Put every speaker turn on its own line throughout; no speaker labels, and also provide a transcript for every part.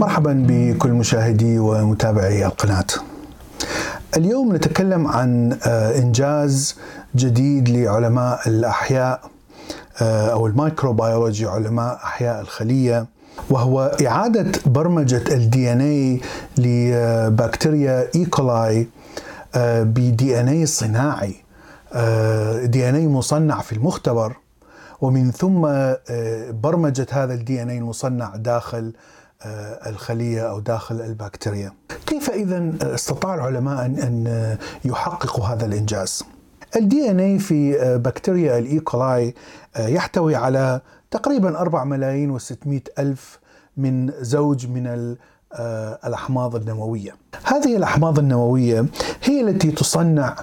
مرحبا بكل مشاهدي ومتابعي القناة. اليوم نتكلم عن آه، إنجاز جديد لعلماء الأحياء آه، أو ال microbiology علماء أحياء الخلية وهو إعادة برمجة ال DNA لبكتيريا E. coli ب DNA صناعي DNA مصنع في المختبر ومن ثم آه، برمجة هذا ال DNA المصنع داخل الخلية أو داخل البكتيريا. كيف اذا استطاع العلماء ان يحققوا هذا الإنجاز؟ ال DNA في آه، بكتيريا ال E. coli آه، يحتوي على تقريبا 4 ملايين و600 ألف من زوج من الأحماض النووية. هذه الأحماض النووية هي التي تصنع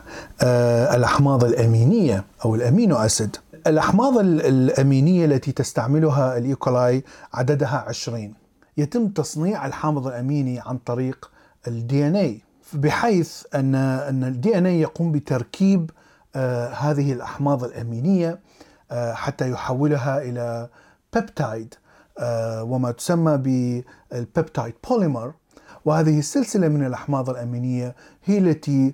الأحماض الأمينية أو ال amino acid. الأحماض الأمينية التي تستعملها ال E. coli عددها 20. يتم تصنيع الحامض الأميني عن طريق ال DNA بحيث أن أن ال DNA يقوم بتركيب آه هذه الأحماض الأمينية آه حتى يحولها إلى peptide آه وما تسمى بال peptide polymer وهذه السلسلة من الأحماض الأمينية هي التي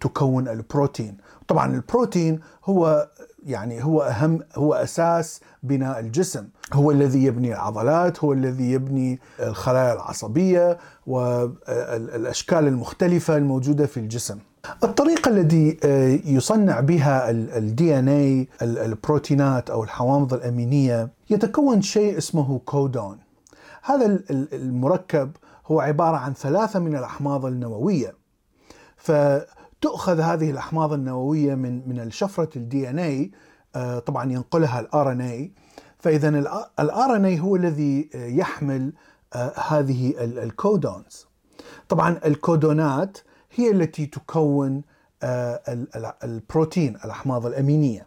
تكون البروتين. طبعا البروتين هو يعني هو أهم هو أساس بناء الجسم. هو الذي يبني العضلات هو الذي يبني الخلايا العصبية والاشكال المختلفة الموجودة في الجسم. الطريقة التي آه، يصنع بها الدي ان اي البروتينات أو الحوامض الأمينية يتكون شيء اسمه كودون. هذا المركب هو عبارة عن ثلاثة من الأحماض النووية. فتؤخذ هذه الأحماض النووية من من الشفرة ال DNA آه، طبعا ينقلها ال RNA فاذا ال RNA هو الذي آه، يحمل آه، هذه ال codons. طبعا الكودونات هي التي تكون البروتين الأحماض الأمينية.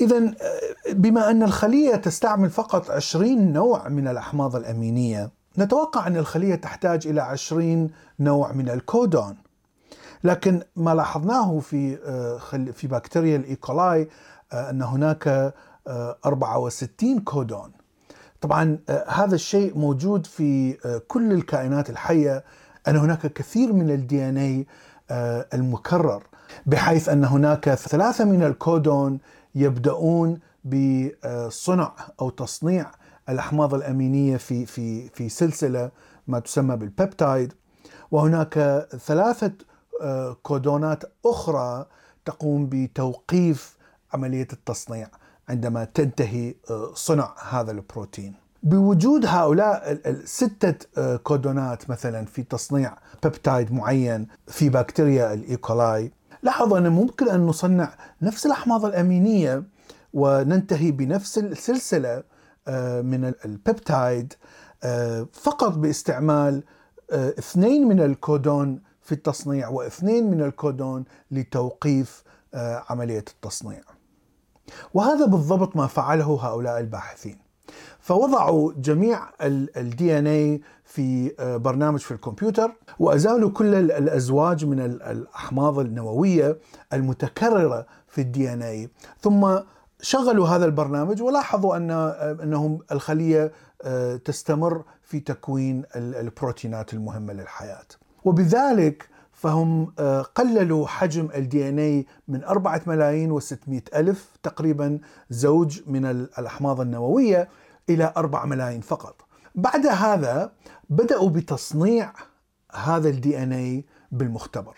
اذا بما أن الخلية تستعمل فقط 20 نوع من الأحماض الأمينية نتوقع أن الخلية تحتاج إلى 20 نوع من الكودون. لكن ما لاحظناه في آه، في بكتيريا ال E. coli آه، أن هناك 64 آه، كودون. طبعا هذا الشيء موجود في كل الكائنات الحية أن هناك كثير من ال DNA المكرر بحيث أن هناك ثلاثة من الكودون يبدأون بصنع أو تصنيع الأحماض الأمينية في في في سلسلة ما تسمى بال peptide وهناك ثلاثة كودونات أخرى تقوم بتوقيف عملية التصنيع عندما تنتهي آه، صنع هذا البروتين. بوجود هؤلاء الستة آه، كودونات مثلا في تصنيع peptide معين في بكتيريا ال E. coli لاحظوا أن ممكن أن نصنع نفس الأحماض الأمينية وننتهي بنفس السلسلة من ال peptide فقط باستعمال اثنين من الكودون في التصنيع واثنين من الكودون لتوقيف آه، عملية التصنيع. وهذا بالضبط ما فعله هؤلاء الباحثين. فوضعوا جميع ال DNA في آه، برنامج في الكمبيوتر وأزالوا كل الأزواج من الأحماض النووية المتكررة في ال DNA ثم شغلوا هذا البرنامج ولاحظوا أن آه، أنهم الخلية تستمر في تكوين البروتينات المهمة للحياة. وبذلك فهم آه، قللوا حجم ال DNA من 4 ملايين و600 ألف تقريبا زوج من الأحماض النووية إلى 4 ملايين فقط. بعد هذا بدأوا بتصنيع هذا ال DNA بالمختبر.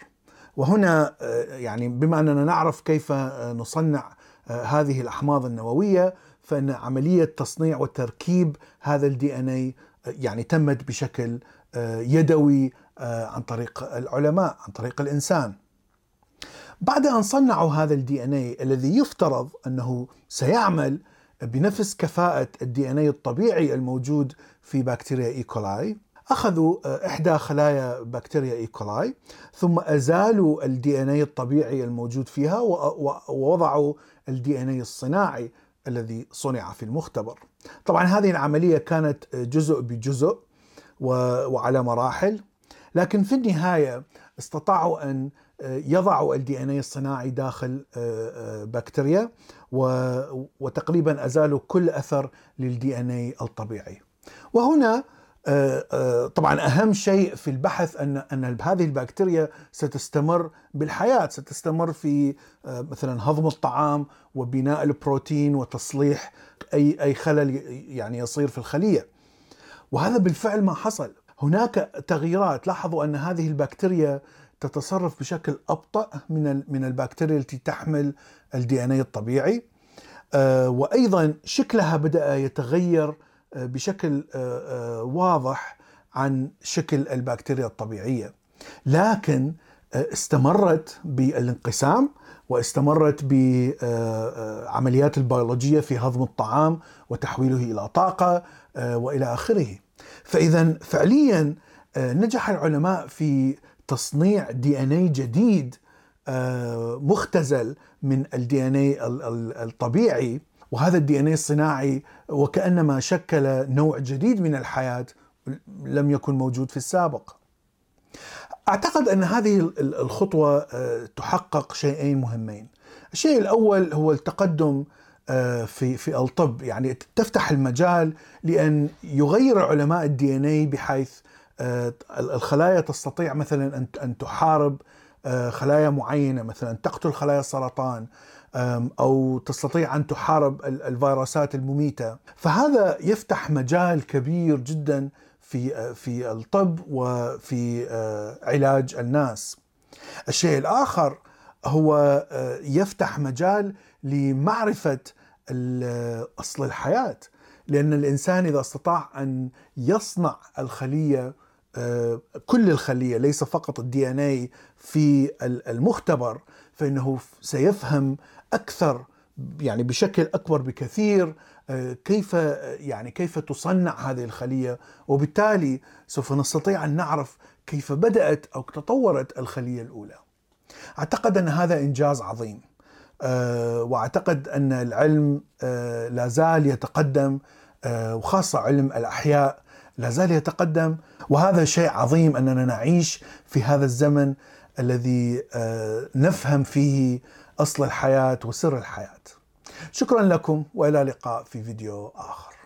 وهنا آه، يعني بما أننا نعرف كيف آه، نصنع هذه الأحماض النووية فإن عملية تصنيع وتركيب هذا ال DNA يعني تمت بشكل يدوي عن طريق العلماء عن طريق الإنسان. بعد أن صنعوا هذا ال DNA الذي يفترض أنه سيعمل بنفس كفاءة ال DNA الطبيعي الموجود في بكتيريا E. coli أخذوا آه، إحدى خلايا بكتيريا E. coli ثم أزالوا ال DNA الطبيعي الموجود فيها ووضعوا ال DNA الصناعي الذي صنع في المختبر. طبعا هذه العملية كانت جزء بجزء وعلى مراحل. لكن في النهاية استطاعوا أن آه، يضعوا ال DNA الصناعي داخل آه، آه، بكتيريا وتقريبا أزالوا كل أثر للدي إن اي الطبيعي. وهنا طبعا أهم شيء في البحث أن أن هذه البكتيريا ستستمر بالحياة، ستستمر في مثلا هضم الطعام وبناء البروتين وتصليح أي أي خلل يعني يصير في الخلية. وهذا بالفعل ما حصل، هناك تغييرات، لاحظوا أن هذه البكتيريا تتصرف بشكل أبطأ من من البكتيريا التي تحمل الدي ان اي الطبيعي. آه، وأيضا شكلها بدأ يتغير آه، بشكل آه، واضح عن شكل البكتيريا الطبيعية. لكن استمرت بالانقسام واستمرت بعمليات البيولوجية في هضم الطعام وتحويله إلى طاقة وإلى آخره. فإذا فعليا نجح العلماء في تصنيع DNA جديد آه، مختزل من ال DNA الطبيعي وهذا ال DNA الصناعي وكأنما شكل نوع جديد من الحياة لم يكن موجود في السابق. أعتقد أن هذه الخطوة آه، تحقق شيئين مهمين. الشيء الأول هو التقدم آه، في في الطب. يعني تفتح المجال لأن يغير علماء ال DNA بحيث آه، الخلايا تستطيع مثلا أن أن تحارب آه، خلايا معينة مثلا تقتل خلايا السرطان أو تستطيع أن تحارب الفيروسات المميتة. فهذا يفتح مجال كبير جدا في آه، في الطب وفي علاج الناس. الشيء الآخر هو يفتح مجال لمعرفة أصل الحياة. لأن الإنسان إذا استطاع أن يصنع الخلية آه، كل الخلية ليس فقط الدي ان اي في المختبر فإنه سيفهم أكثر يعني بشكل أكبر بكثير آه، كيف يعني كيف تصنع هذه الخلية. وبالتالي سوف نستطيع أن نعرف كيف بدأت أو تطورت الخلية الأولى. أعتقد أن هذا إنجاز عظيم. آه، وأعتقد أن العلم لا زال يتقدم وخاصة علم الأحياء لا زال يتقدم وهذا شيء عظيم أننا نعيش في هذا الزمن الذي آه، نفهم فيه أصل الحياة وسر الحياة. شكرا لكم وإلى اللقاء في فيديو آخر.